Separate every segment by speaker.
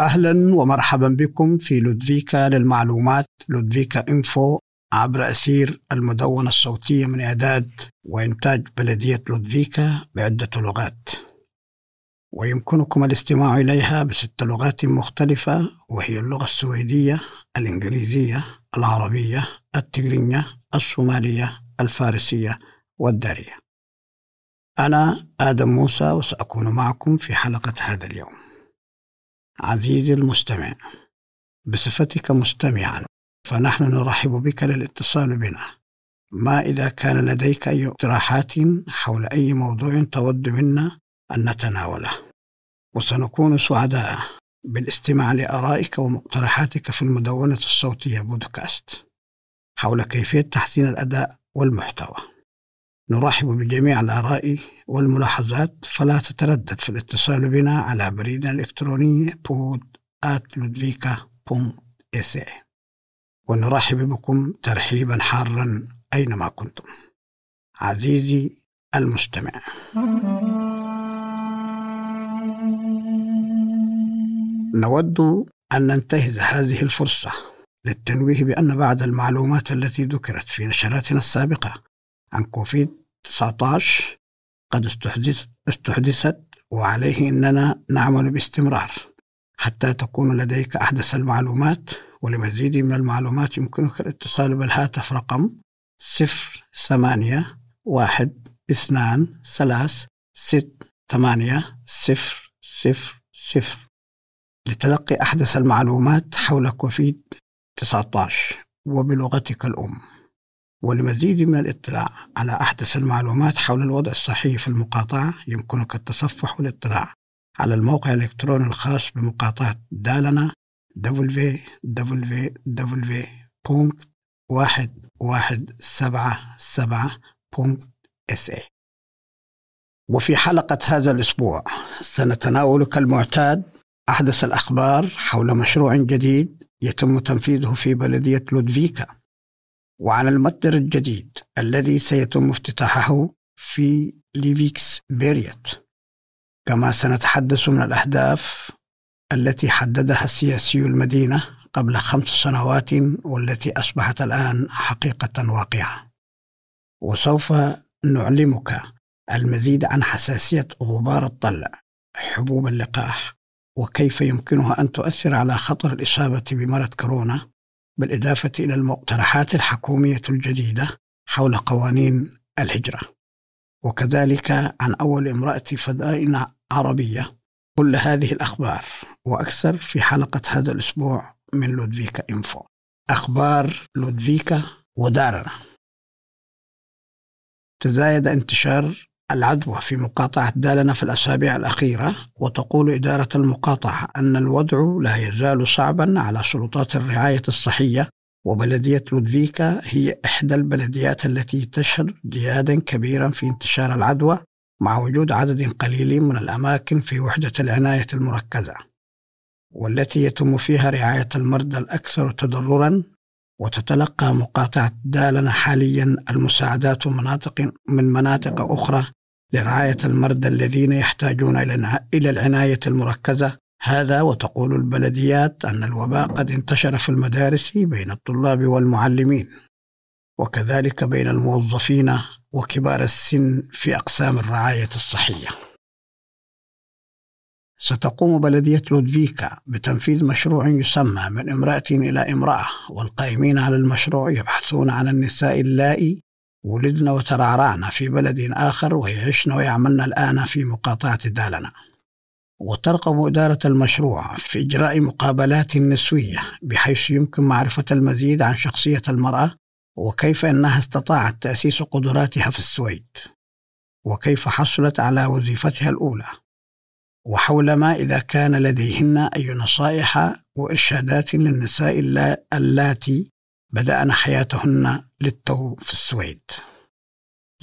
Speaker 1: أهلا ومرحبا بكم في لودفيكا للمعلومات لودفيكا إنفو عبر أثير المدونة الصوتية من إعداد وإنتاج بلدية لودفيكا بعدة لغات. ويمكنكم الاستماع إليها بست لغات مختلفة وهي اللغة السويدية الإنجليزية العربية التجرينية الصومالية الفارسية والدارية. أنا آدم موسى وسأكون معكم في حلقة هذا اليوم. عزيزي المستمع بصفتك مستمعا فنحن نرحب بك للاتصال بنا. ما إذا كان لديك أي اقتراحات حول أي موضوع تود منا أن نتناوله. وسنكون سعداء بالاستماع لآرائك ومقترحاتك في المدونة الصوتية بودكاست حول كيفية تحسين الأداء والمحتوى. نرحب بجميع الآراء والملاحظات فلا تتردد في الاتصال بنا على بريدنا الإلكتروني بود ونرحب بكم ترحيبا حارا أينما كنتم. عزيزي المستمع. نود أن ننتهز هذه الفرصة للتنويه بأن بعض المعلومات التي ذكرت في نشراتنا السابقة عن كوفيد 19 قد استحدثت, استحدثت وعليه أننا نعمل باستمرار حتى تكون لديك أحدث المعلومات ولمزيد من المعلومات يمكنك الاتصال بالهاتف رقم صفر ثمانية واحد اثنان ثلاث ست ثمانية صفر صفر صفر. لتلقي أحدث المعلومات حول كوفيد 19 وبلغتك الأم. ولمزيد من الاطلاع على أحدث المعلومات حول الوضع الصحي في المقاطعة يمكنك التصفح والاطلاع على الموقع الإلكتروني الخاص بمقاطعة دالنا www.1177.sa وفي حلقة هذا الأسبوع سنتناول كالمعتاد أحدث الأخبار حول مشروع جديد يتم تنفيذه في بلدية لودفيكا. وعن المتجر الجديد الذي سيتم افتتاحه في ليفيكس بيريت. كما سنتحدث عن الأهداف التي حددها سياسي المدينة قبل خمس سنوات والتي أصبحت الآن حقيقة واقعة. وسوف نعلمك المزيد عن حساسية غبار الطلع حبوب اللقاح وكيف يمكنها أن تؤثر على خطر الإصابة بمرض كورونا بالإضافة إلى المقترحات الحكومية الجديدة حول قوانين الهجرة. وكذلك عن أول امرأة فضائية عربية. كل هذه الأخبار وأكثر في حلقة هذا الأسبوع من لودفيكا إنفو. أخبار لودفيكا ودارنا. تزايد انتشار العدوى في مقاطعة دالنا في الأسابيع الأخيرة وتقول إدارة المقاطعة أن الوضع لا يزال صعبا على سلطات الرعاية الصحية وبلدية لودفيكا هي إحدى البلديات التي تشهد ازديادا كبيرا في انتشار العدوى مع وجود عدد قليل من الأماكن في وحدة العناية المركزة والتي يتم فيها رعاية المرضى الأكثر تضررا وتتلقى مقاطعة دالنا حاليا المساعدات من مناطق أخرى لرعاية المرضى الذين يحتاجون إلى العناية المركزة. هذا وتقول البلديات أن الوباء قد انتشر في المدارس بين الطلاب والمعلمين. وكذلك بين الموظفين وكبار السن في أقسام الرعاية الصحية. ستقوم بلدية لودفيكا بتنفيذ مشروع يسمى من امرأة إلى امرأة والقائمين على المشروع يبحثون عن النساء اللائي ولدن وترعرعن في بلد آخر ويعشن ويعملن الآن في مقاطعة دالنا. وترقب إدارة المشروع في إجراء مقابلات نسوية بحيث يمكن معرفة المزيد عن شخصية المرأة وكيف أنها استطاعت تأسيس قدراتها في السويد. وكيف حصلت على وظيفتها الأولى. وحول ما إذا كان لديهن أي نصائح وإرشادات للنساء اللاتي بدأن حياتهن للتو في السويد.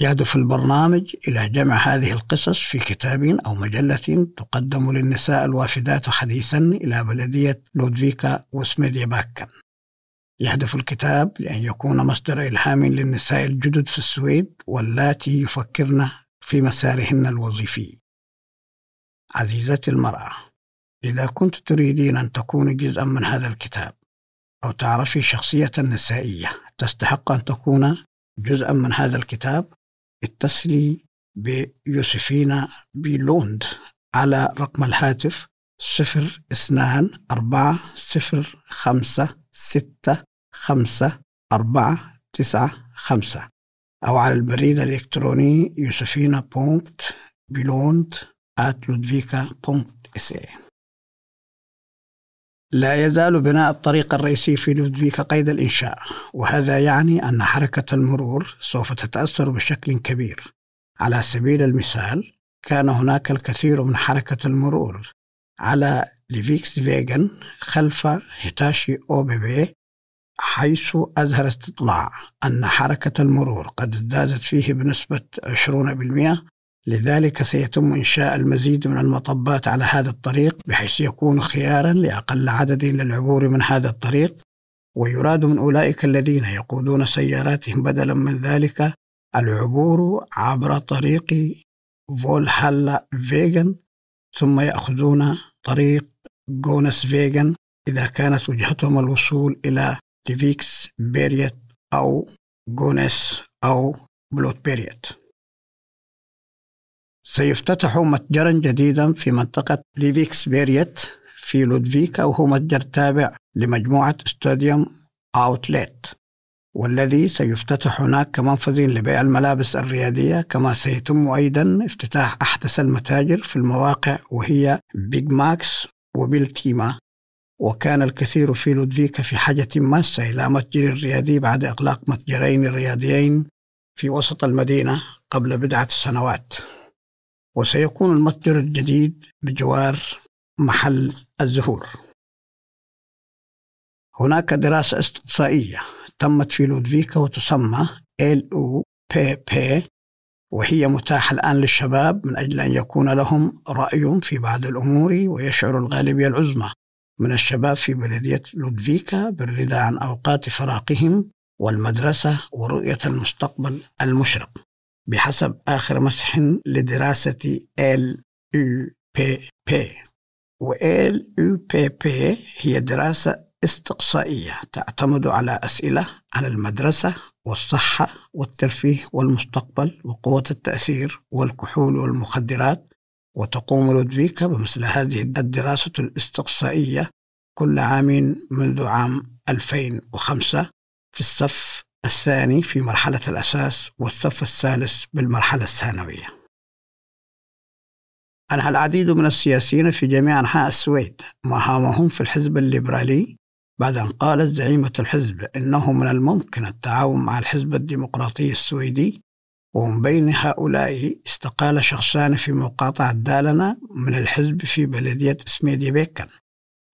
Speaker 1: يهدف البرنامج إلى جمع هذه القصص في كتاب أو مجلة تقدم للنساء الوافدات حديثا إلى بلدية لودفيكا وسميديا باكن يهدف الكتاب لأن يكون مصدر إلهام للنساء الجدد في السويد واللاتي يفكرن في مسارهن الوظيفي. عزيزتي المرأة إذا كنت تريدين أن تكوني جزءا من هذا الكتاب أو تعرفي شخصية نسائية تستحق أن تكون جزءا من هذا الكتاب اتصلي بيوسفينا بلوند على رقم الهاتف صفر اثنان أربعة صفر خمسة ستة خمسة أربعة تسعة خمسة أو على البريد الإلكتروني يوسفينا آت لودفيكا بونكت اس لا يزال بناء الطريق الرئيسي في لودفيكا قيد الإنشاء وهذا يعني أن حركة المرور سوف تتأثر بشكل كبير. على سبيل المثال كان هناك الكثير من حركة المرور على ليفيكس فيجن خلف هيتاشي ABB حيث أظهر استطلاع أن حركة المرور قد ازدادت فيه بنسبة 20% لذلك سيتم إنشاء المزيد من المطبات على هذا الطريق بحيث يكون خيارا لأقل عدد للعبور من هذا الطريق. ويراد من أولئك الذين يقودون سياراتهم بدلا من ذلك العبور عبر طريق فولهالا فيجن ثم يأخذون طريق جونس فيجن إذا كانت وجهتهم الوصول إلى ليفيكس بيريت أو جونس أو بلوت بيريت. سيفتتح متجرا جديدا في منطقة ليفيكس بيريت في لودفيكا وهو متجر تابع لمجموعة استاديوم أوتليت. والذي سيفتتح هناك كمنفذ لبيع الملابس الرياضية كما سيتم أيضا افتتاح أحدث المتاجر في المواقع وهي بيج ماكس وبيلتيما وكان الكثير في لودفيكا في حاجة ماسة إلى متجر ريادي بعد إغلاق متجرين رياضيين في وسط المدينة قبل بضعة سنوات وسيكون المتجر الجديد بجوار محل الزهور. هناك دراسة استقصائية تمت في لودفيكا وتسمى بي وهي متاحة الآن للشباب من أجل أن يكون لهم رأي في بعض الأمور ويشعر الغالبية العظمى من الشباب في بلدية لودفيكا بالرضا عن أوقات فراغهم والمدرسة ورؤية المستقبل المشرق. بحسب آخر مسح لدراسة ال يو بي بي و ال يو بي بي هي دراسة استقصائية تعتمد على أسئلة عن المدرسة والصحة والترفيه والمستقبل وقوة التأثير والكحول والمخدرات وتقوم لودفيكا بمثل هذه الدراسة الاستقصائية كل عام منذ عام 2005 في الصف الثاني في مرحلة الأساس والصف الثالث بالمرحلة الثانوية. أنهى العديد من السياسيين في جميع أنحاء السويد مهامهم في الحزب الليبرالي بعد أن قالت زعيمة الحزب إنه من الممكن التعاون مع الحزب الديمقراطي السويدي ومن بين هؤلاء استقال شخصان في مقاطعة دالنا من الحزب في بلدية سميدي بيكن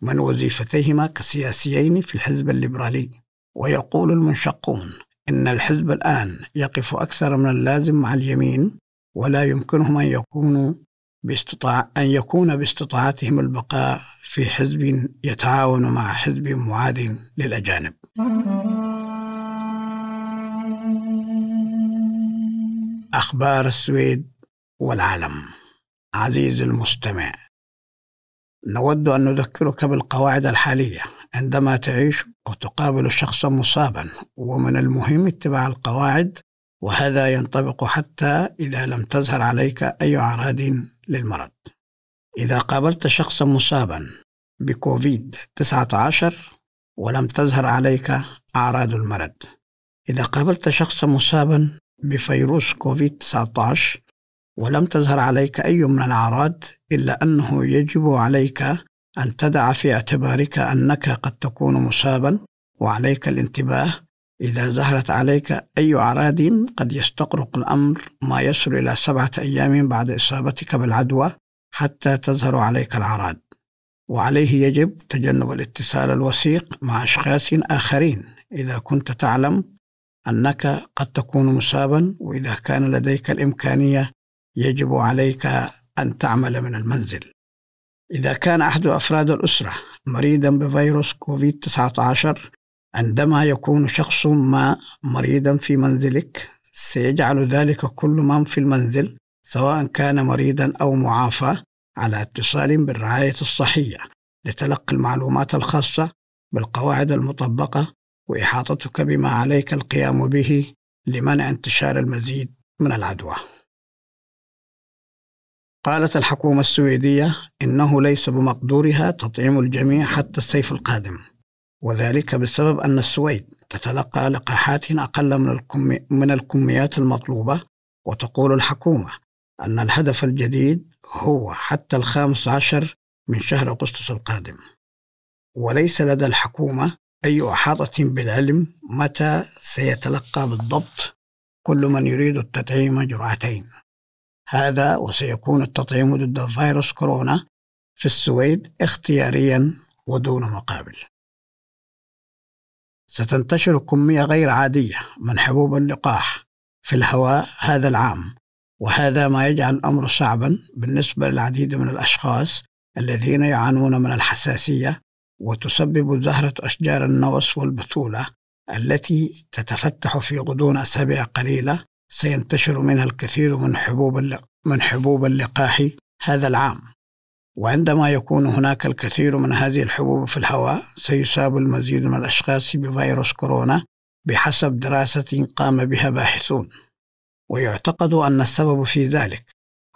Speaker 1: من وظيفتيهما كسياسيين في الحزب الليبرالي. ويقول المنشقون إن الحزب الآن يقف أكثر من اللازم مع اليمين ولا يمكنهم أن يكونوا باستطاع أن يكون باستطاعتهم البقاء في حزب يتعاون مع حزب معاد للأجانب. أخبار السويد والعالم عزيزي المستمع نود أن نذكرك بالقواعد الحالية عندما تعيش أو تقابل شخصا مصابا ومن المهم اتباع القواعد وهذا ينطبق حتى إذا لم تظهر عليك أي أعراض للمرض. إذا قابلت شخصا مصابا بكوفيد 19 ولم تظهر عليك أعراض المرض. إذا قابلت شخصا مصابا بفيروس كوفيد 19 ولم تظهر عليك أي من الأعراض إلا أنه يجب عليك أن تدع في اعتبارك أنك قد تكون مصابا وعليك الانتباه إذا ظهرت عليك أي أعراض قد يستغرق الأمر ما يصل إلى سبعة أيام بعد إصابتك بالعدوى حتى تظهر عليك الأعراض. وعليه يجب تجنب الاتصال الوثيق مع أشخاص آخرين إذا كنت تعلم أنك قد تكون مصابا وإذا كان لديك الإمكانية يجب عليك أن تعمل من المنزل. إذا كان أحد أفراد الأسرة مريضا بفيروس كوفيد 19 عندما يكون شخص ما مريضا في منزلك سيجعل ذلك كل من في المنزل سواء كان مريضا أو معافى على اتصال بالرعاية الصحية لتلقي المعلومات الخاصة بالقواعد المطبقة وإحاطتك بما عليك القيام به لمنع انتشار المزيد من العدوى. قالت الحكومة السويدية إنه ليس بمقدورها تطعيم الجميع حتى الصيف القادم. وذلك بسبب أن السويد تتلقى لقاحات أقل من, الكمي من الكميات المطلوبة. وتقول الحكومة أن الهدف الجديد هو حتى الخامس عشر من شهر أغسطس القادم. وليس لدى الحكومة أي إحاطة بالعلم متى سيتلقى بالضبط. كل من يريد التطعيم جرعتين. هذا وسيكون التطعيم ضد فيروس كورونا في السويد اختياريا ودون مقابل. ستنتشر كمية غير عادية من حبوب اللقاح في الهواء هذا العام وهذا ما يجعل الأمر صعبا بالنسبة للعديد من الأشخاص الذين يعانون من الحساسية وتسبب زهرة أشجار النوس والبثولة التي تتفتح في غضون أسابيع قليلة سينتشر منها الكثير من حبوب من حبوب اللقاح هذا العام. وعندما يكون هناك الكثير من هذه الحبوب في الهواء سيصاب المزيد من الأشخاص بفيروس كورونا بحسب دراسة قام بها باحثون. ويعتقد أن السبب في ذلك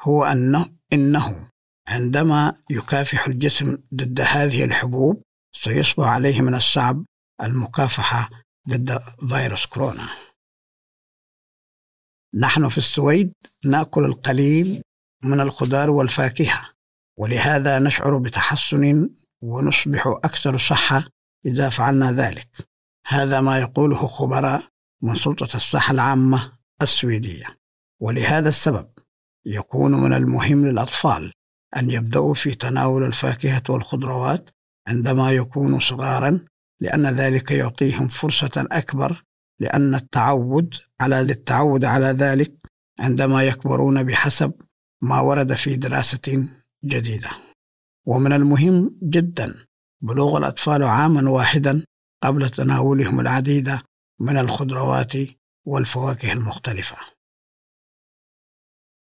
Speaker 1: هو أنه إنه عندما يكافح الجسم ضد هذه الحبوب سيصبح عليه من الصعب المكافحة ضد فيروس كورونا. نحن في السويد نأكل القليل من الخضار والفاكهة ولهذا نشعر بتحسن ونصبح أكثر صحة إذا فعلنا ذلك. هذا ما يقوله خبراء من سلطة الصحة العامة السويدية. ولهذا السبب يكون من المهم للأطفال أن يبدأوا في تناول الفاكهة والخضروات عندما يكونوا صغارا لأن ذلك يعطيهم فرصة أكبر لأن التعود على للتعود على ذلك عندما يكبرون بحسب ما ورد في دراسة جديدة. ومن المهم جدا بلوغ الأطفال عاما واحدا قبل تناولهم العديد من الخضروات والفواكه المختلفة.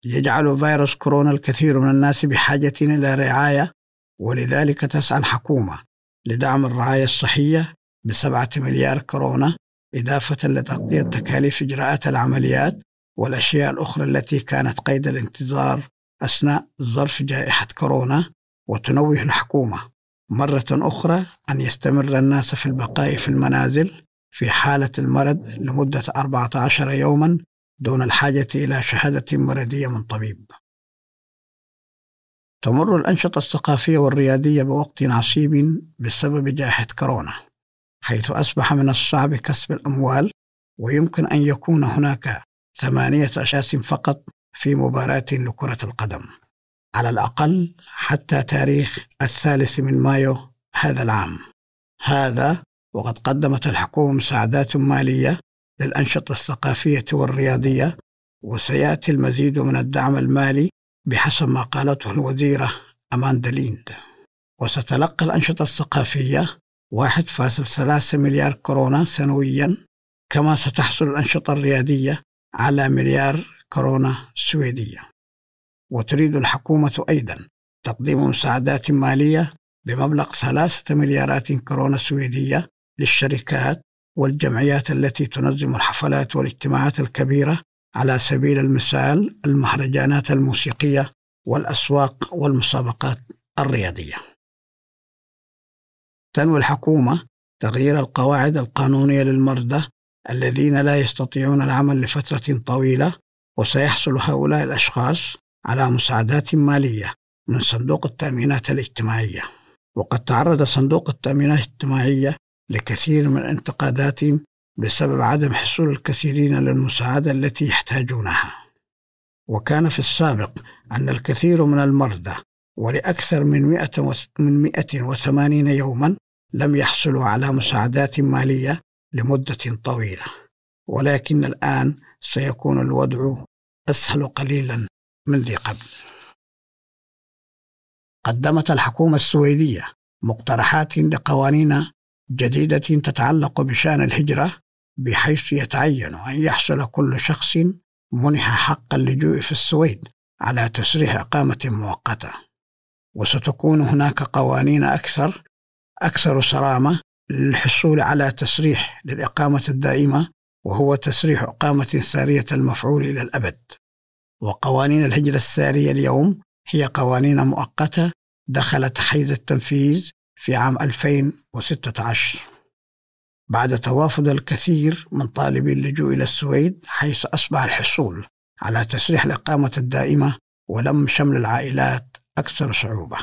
Speaker 1: يجعل فيروس كورونا الكثير من الناس بحاجة إلى رعاية ولذلك تسعى الحكومة لدعم الرعاية الصحية بسبعة مليار كورونا إضافة لتغطية تكاليف إجراءات العمليات والأشياء الأخرى التي كانت قيد الانتظار أثناء ظرف جائحة كورونا وتنوه الحكومة مرة أخرى أن يستمر الناس في البقاء في المنازل في حالة المرض لمدة 14 يوما دون الحاجة إلى شهادة مرضية من طبيب. تمر الأنشطة الثقافية والريادية بوقت عصيب بسبب جائحة كورونا. حيث أصبح من الصعب كسب الأموال ويمكن أن يكون هناك ثمانية أشخاص فقط في مباراة لكرة القدم. على الأقل حتى تاريخ الثالث من مايو هذا العام. هذا وقد قدمت الحكومة مساعدات مالية للأنشطة الثقافية والرياضية وسيأتي المزيد من الدعم المالي بحسب ما قالته الوزيرة أماندا ليند. وستتلقى الأنشطة الثقافية 1.3 مليار كورونا سنويا كما ستحصل الأنشطة الريادية على مليار كورونا سويدية. وتريد الحكومة أيضا تقديم مساعدات مالية بمبلغ ثلاثة مليارات كورونا سويدية للشركات والجمعيات التي تنظم الحفلات والاجتماعات الكبيرة على سبيل المثال المهرجانات الموسيقية والأسواق والمسابقات الرياضية تنوي الحكومة تغيير القواعد القانونية للمرضى الذين لا يستطيعون العمل لفترة طويلة وسيحصل هؤلاء الأشخاص على مساعدات مالية من صندوق التأمينات الاجتماعية. وقد تعرض صندوق التأمينات الاجتماعية لكثير من الانتقادات بسبب عدم حصول الكثيرين للمساعدة التي يحتاجونها. وكان في السابق أن الكثير من المرضى ولأكثر من 180 يوما لم يحصلوا على مساعدات مالية لمدة طويلة ولكن الآن سيكون الوضع أسهل قليلا من ذي قبل. قدمت الحكومة السويدية مقترحات لقوانين جديدة تتعلق بشأن الهجرة بحيث يتعين أن يحصل كل شخص منح حق اللجوء في السويد على تسريح إقامة مؤقتة. وستكون هناك قوانين أكثر أكثر صرامة للحصول على تسريح للإقامة الدائمة وهو تسريح إقامة سارية المفعول إلى الأبد. وقوانين الهجرة السارية اليوم هي قوانين مؤقتة دخلت حيز التنفيذ في عام 2016 بعد توافد الكثير من طالبي اللجوء إلى السويد حيث أصبح الحصول على تسريح الإقامة الدائمة ولم شمل العائلات أكثر صعوبة.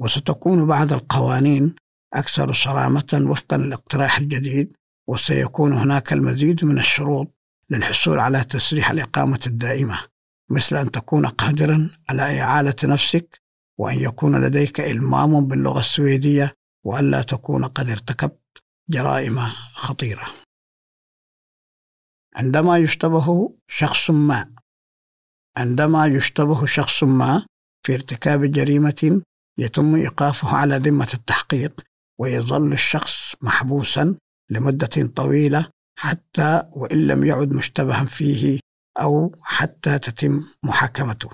Speaker 1: وستكون بعض القوانين أكثر صرامة وفقا للاقتراح الجديد وسيكون هناك المزيد من الشروط للحصول على تسريح الإقامة الدائمة مثل أن تكون قادرا على إعالة نفسك وأن يكون لديك إلمام باللغة السويدية وألا تكون قد ارتكبت جرائم خطيرة. عندما يشتبه شخص ما عندما يشتبه شخص ما في ارتكاب جريمة يتم إيقافه على ذمة التحقيق ويظل الشخص محبوسا لمدة طويلة حتى وإن لم يعد مشتبها فيه أو حتى تتم محاكمته.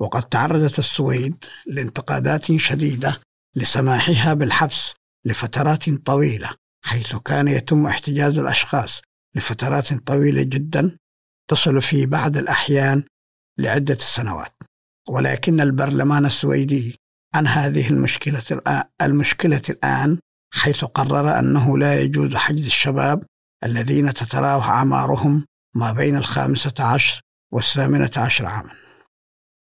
Speaker 1: وقد تعرضت السويد لانتقادات شديدة لسماحها بالحبس لفترات طويلة حيث كان يتم احتجاز الأشخاص لفترات طويلة جدا تصل في بعض الأحيان لعدة سنوات. ولكن البرلمان السويدي عن هذه المشكلة الآن, المشكلة الآن حيث قرر أنه لا يجوز حجز الشباب الذين تتراوح أعمارهم ما بين الخامسة عشر والثامنة عشر عاما.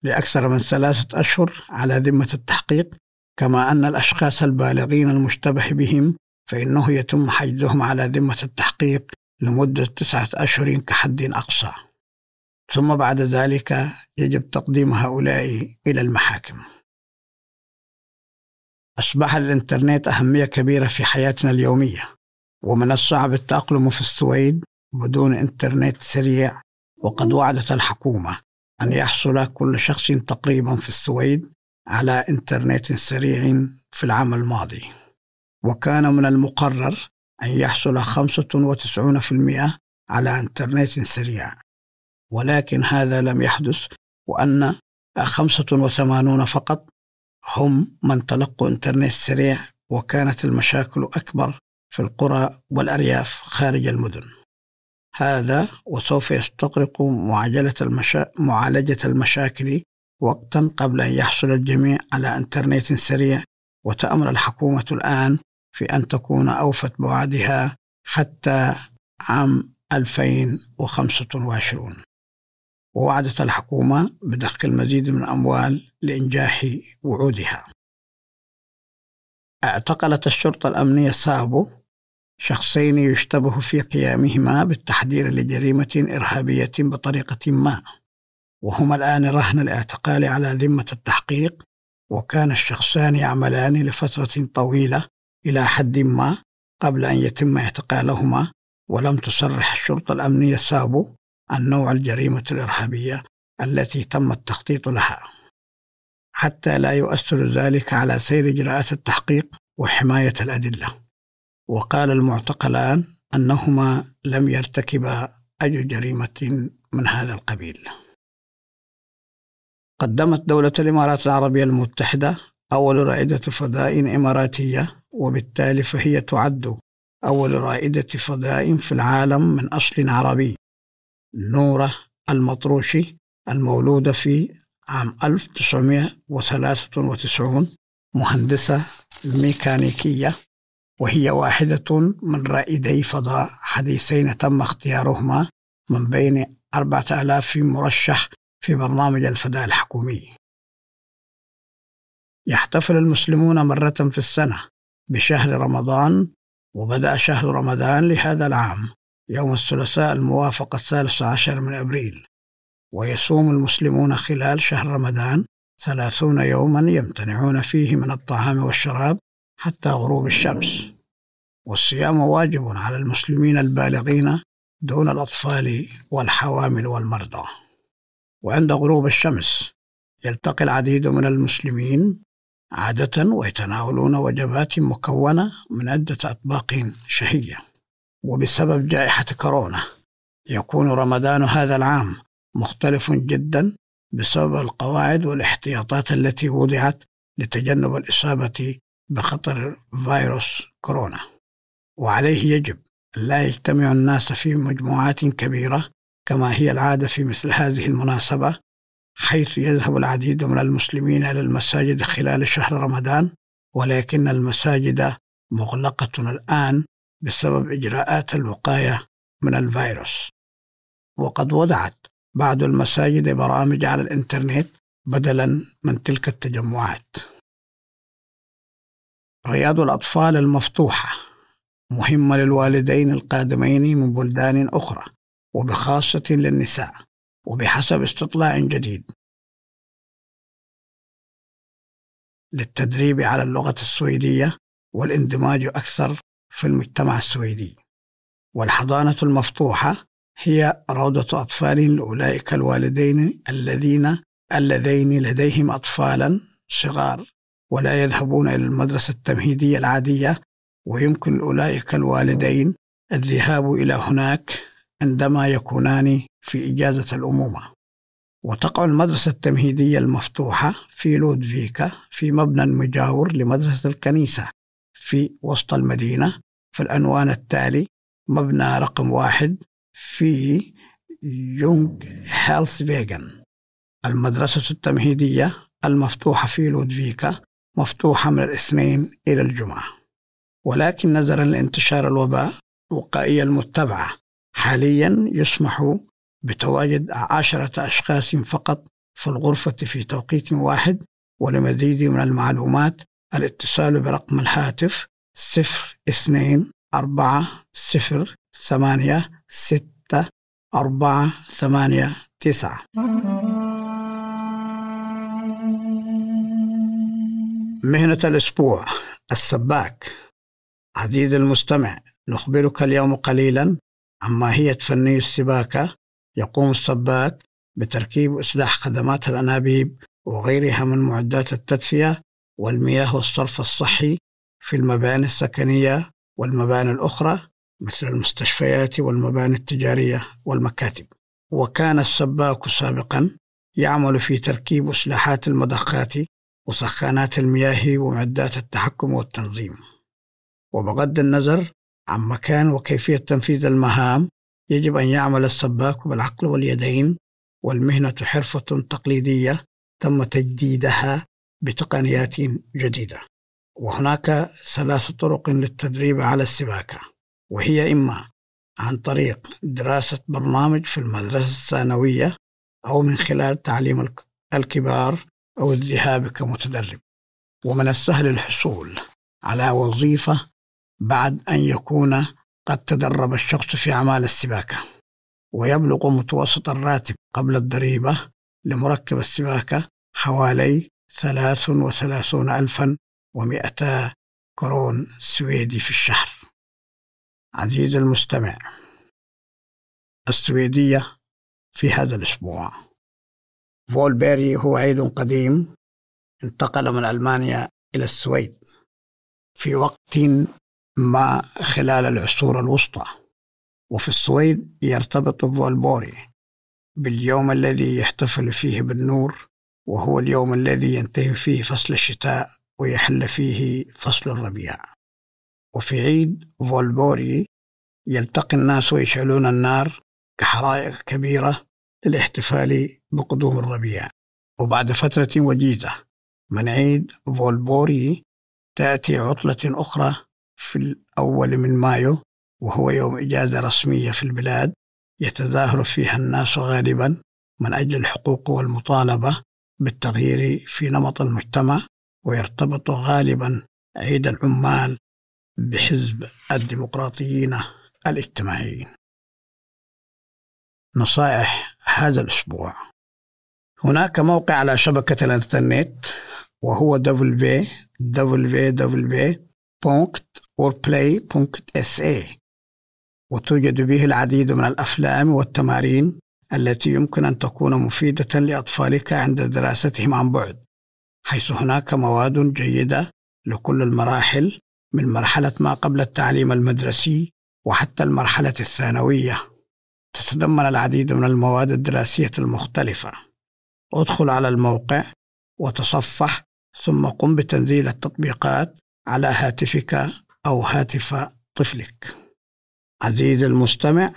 Speaker 1: لأكثر من ثلاثة أشهر على ذمة التحقيق كما أن الأشخاص البالغين المشتبه بهم فإنه يتم حجزهم على ذمة التحقيق لمدة تسعة أشهر كحد أقصى. ثم بعد ذلك يجب تقديم هؤلاء إلى المحاكم. أصبح الإنترنت أهمية كبيرة في حياتنا اليومية ومن الصعب التأقلم في السويد بدون إنترنت سريع وقد وعدت الحكومة أن يحصل كل شخص تقريبا في السويد على إنترنت سريع في العام الماضي. وكان من المقرر أن يحصل 95% على إنترنت سريع ولكن هذا لم يحدث وأن 85 فقط هم من تلقوا إنترنت سريع وكانت المشاكل أكبر في القرى والأرياف خارج المدن. هذا وسوف يستغرق معالجة, المشا... معالجة المشاكل وقتا قبل أن يحصل الجميع على إنترنت سريع وتأمر الحكومة الآن في أن تكون أوفت بوعدها حتى عام 2025 ووعدت الحكومة بضخ المزيد من الأموال لإنجاح وعودها. اعتقلت الشرطة الأمنية سابو شخصين يشتبه في قيامهما بالتحضير لجريمة إرهابية بطريقة ما وهما الآن رهن الاعتقال على ذمة التحقيق وكان الشخصان يعملان لفترة طويلة إلى حد ما قبل أن يتم اعتقالهما ولم تصرح الشرطة الأمنية سابو عن نوع الجريمة الإرهابية التي تم التخطيط لها. حتى لا يؤثر ذلك على سير إجراءات التحقيق وحماية الأدلة. وقال المعتقلان أنهما لم يرتكبا أي جريمة من هذا القبيل. قدمت دولة الإمارات العربية المتحدة أول رائدة فضاء إماراتية وبالتالي فهي تعد أول رائدة فضاء في العالم من أصل عربي. نورة المطروشي المولودة في عام 1993 مهندسة ميكانيكية وهي واحدة من رائدي فضاء حديثين تم اختيارهما من بين أربعة آلاف مرشح في برنامج الفضاء الحكومي. يحتفل المسلمون مرة في السنة بشهر رمضان وبدأ شهر رمضان لهذا العام. يوم الثلاثاء الموافق الثالث عشر من أبريل ويصوم المسلمون خلال شهر رمضان ثلاثون يوما يمتنعون فيه من الطعام والشراب حتى غروب الشمس. والصيام واجب على المسلمين البالغين دون الأطفال والحوامل والمرضى. وعند غروب الشمس يلتقي العديد من المسلمين عادة ويتناولون وجبات مكونة من عدة أطباق شهية. وبسبب جائحة كورونا. يكون رمضان هذا العام مختلف جدا بسبب القواعد والاحتياطات التي وضعت لتجنب الإصابة بخطر فيروس كورونا. وعليه يجب لا يجتمع الناس في مجموعات كبيرة كما هي العادة في مثل هذه المناسبة حيث يذهب العديد من المسلمين إلى المساجد خلال شهر رمضان ولكن المساجد مغلقة الآن بسبب إجراءات الوقاية من الفيروس. وقد وضعت بعض المساجد برامج على الإنترنت بدلا من تلك التجمعات. رياض الأطفال المفتوحة مهمة للوالدين القادمين من بلدان أخرى وبخاصة للنساء وبحسب استطلاع جديد. للتدريب على اللغة السويدية والإندماج أكثر في المجتمع السويدي. والحضانة المفتوحة هي روضة أطفال لأولئك الوالدين الذين اللذين لديهم أطفالا صغار ولا يذهبون إلى المدرسة التمهيدية العادية ويمكن لأولئك الوالدين الذهاب إلى هناك عندما يكونان في إجازة الأمومة. وتقع المدرسة التمهيدية المفتوحة في لودفيكا في مبنى مجاور لمدرسة الكنيسة. في وسط المدينة في العنوان التالي مبنى رقم واحد في يونغهيلسفيجن المدرسة التمهيدية المفتوحة في لودفيكا مفتوحة من الاثنين إلى الجمعة. ولكن نظرا لانتشار الوباء الوقائية المتبعة. حاليا يسمح بتواجد عشرة أشخاص فقط في الغرفة في توقيت واحد ولمزيد من المعلومات الاتصال برقم الهاتف صفر اثنين أربعة صفر ثمانية ستة أربعة ثمانية تسعة. مهنة الأسبوع السباك. عزيزي المستمع نخبرك اليوم قليلا عن ماهية فني السباكة يقوم السباك بتركيب وإصلاح خدمات الأنابيب وغيرها من معدات التدفئة والمياه والصرف الصحي في المباني السكنية والمباني الأخرى مثل المستشفيات والمباني التجارية والمكاتب. وكان السباك سابقا يعمل في تركيب وإصلاحات المضخات وسخانات المياه ومعدات التحكم والتنظيم. وبغض النظر عن مكان وكيفية تنفيذ المهام يجب أن يعمل السباك بالعقل واليدين والمهنة حرفة تقليدية تم تجديدها بتقنيات جديدة. وهناك ثلاث طرق للتدريب على السباكة. وهي إما عن طريق دراسة برنامج في المدرسة الثانوية أو من خلال تعليم الكبار أو الذهاب كمتدرب. ومن السهل الحصول على وظيفة بعد أن يكون قد تدرب الشخص في أعمال السباكة. ويبلغ متوسط الراتب قبل الضريبة لمركب السباكة حوالي ثلاث وثلاثون ألفا ومئتا كرون سويدي في الشهر. عزيزي المستمع السويدية في هذا الأسبوع. فولبيري هو عيد قديم انتقل من ألمانيا إلى السويد في وقت ما خلال العصور الوسطى. وفي السويد يرتبط فولبوري باليوم الذي يحتفل فيه بالنور وهو اليوم الذي ينتهي فيه فصل الشتاء ويحل فيه فصل الربيع. وفي عيد فولبوري يلتقي الناس ويشعلون النار كحرائق كبيرة للاحتفال بقدوم الربيع. وبعد فترة وجيزة من عيد فولبوري تأتي عطلة أخرى في الأول من مايو وهو يوم إجازة رسمية في البلاد يتظاهر فيها الناس غالبا من أجل الحقوق والمطالبة بالتغيير في نمط المجتمع ويرتبط غالبا عيد العمال بحزب الديمقراطيين الاجتماعيين نصائح هذا الأسبوع. هناك موقع على شبكة الإنترنت وهو www.wordplay.sa وتوجد به العديد من الأفلام والتمارين التي يمكن أن تكون مفيدة لأطفالك عند دراستهم عن بعد حيث هناك مواد جيدة لكل المراحل من مرحلة ما قبل التعليم المدرسي وحتى المرحلة الثانوية. تتضمن العديد من المواد الدراسية المختلفة. ادخل على الموقع وتصفح ثم قم بتنزيل التطبيقات على هاتفك أو هاتف طفلك. عزيزي المستمع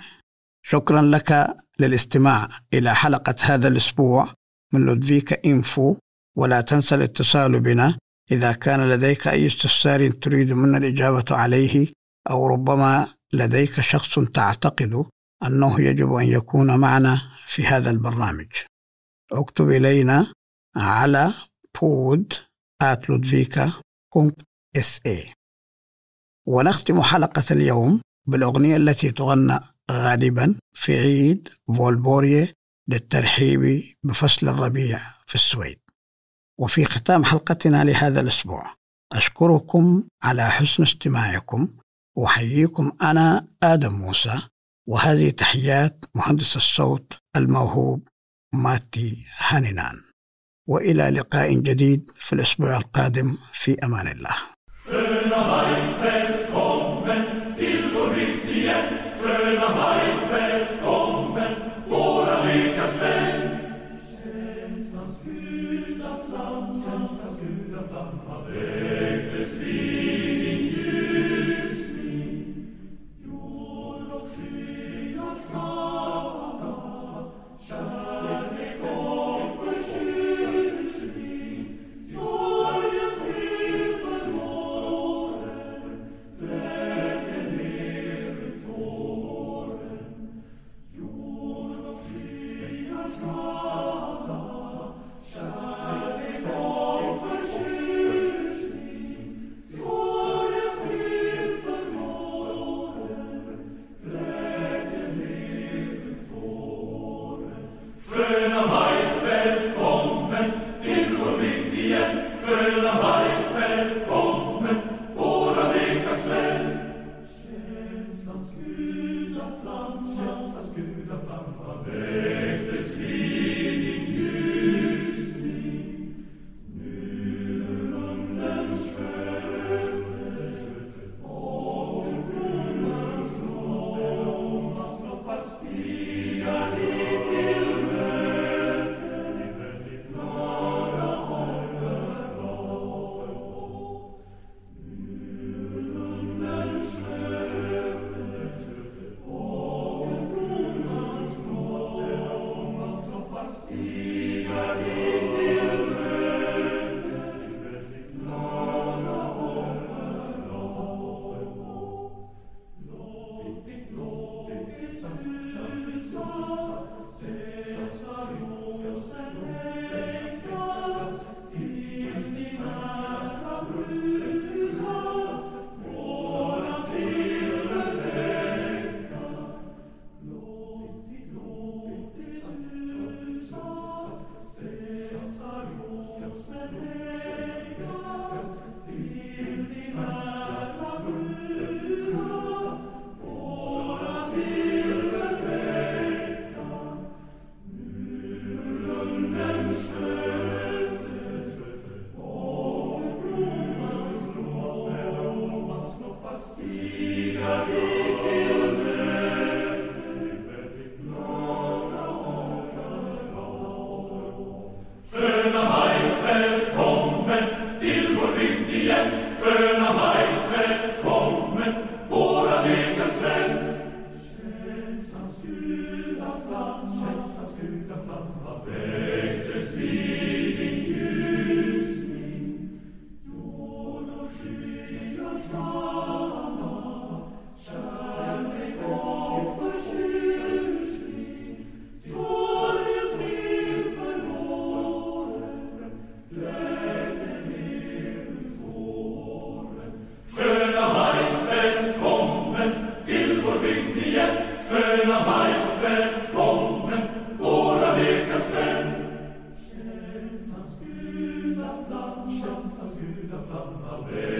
Speaker 1: شكرا لك للاستماع إلى حلقة هذا الأسبوع من لودفيكا إنفو ولا تنسى الاتصال بنا إذا كان لديك أي استفسار تريد منا الإجابة عليه أو ربما لديك شخص تعتقد أنه يجب أن يكون معنا في هذا البرنامج. اكتب إلينا على بود اس ونختم حلقة اليوم بالأغنية التي تغنى غالبا في عيد فولبوريه للترحيب بفصل الربيع في السويد. وفي ختام حلقتنا لهذا الأسبوع أشكركم على حسن استماعكم وأحييكم أنا آدم موسى وهذه تحيات مهندس الصوت الموهوب ماتي هانينان. وإلى لقاء جديد في الأسبوع القادم في أمان الله.
Speaker 2: Amen.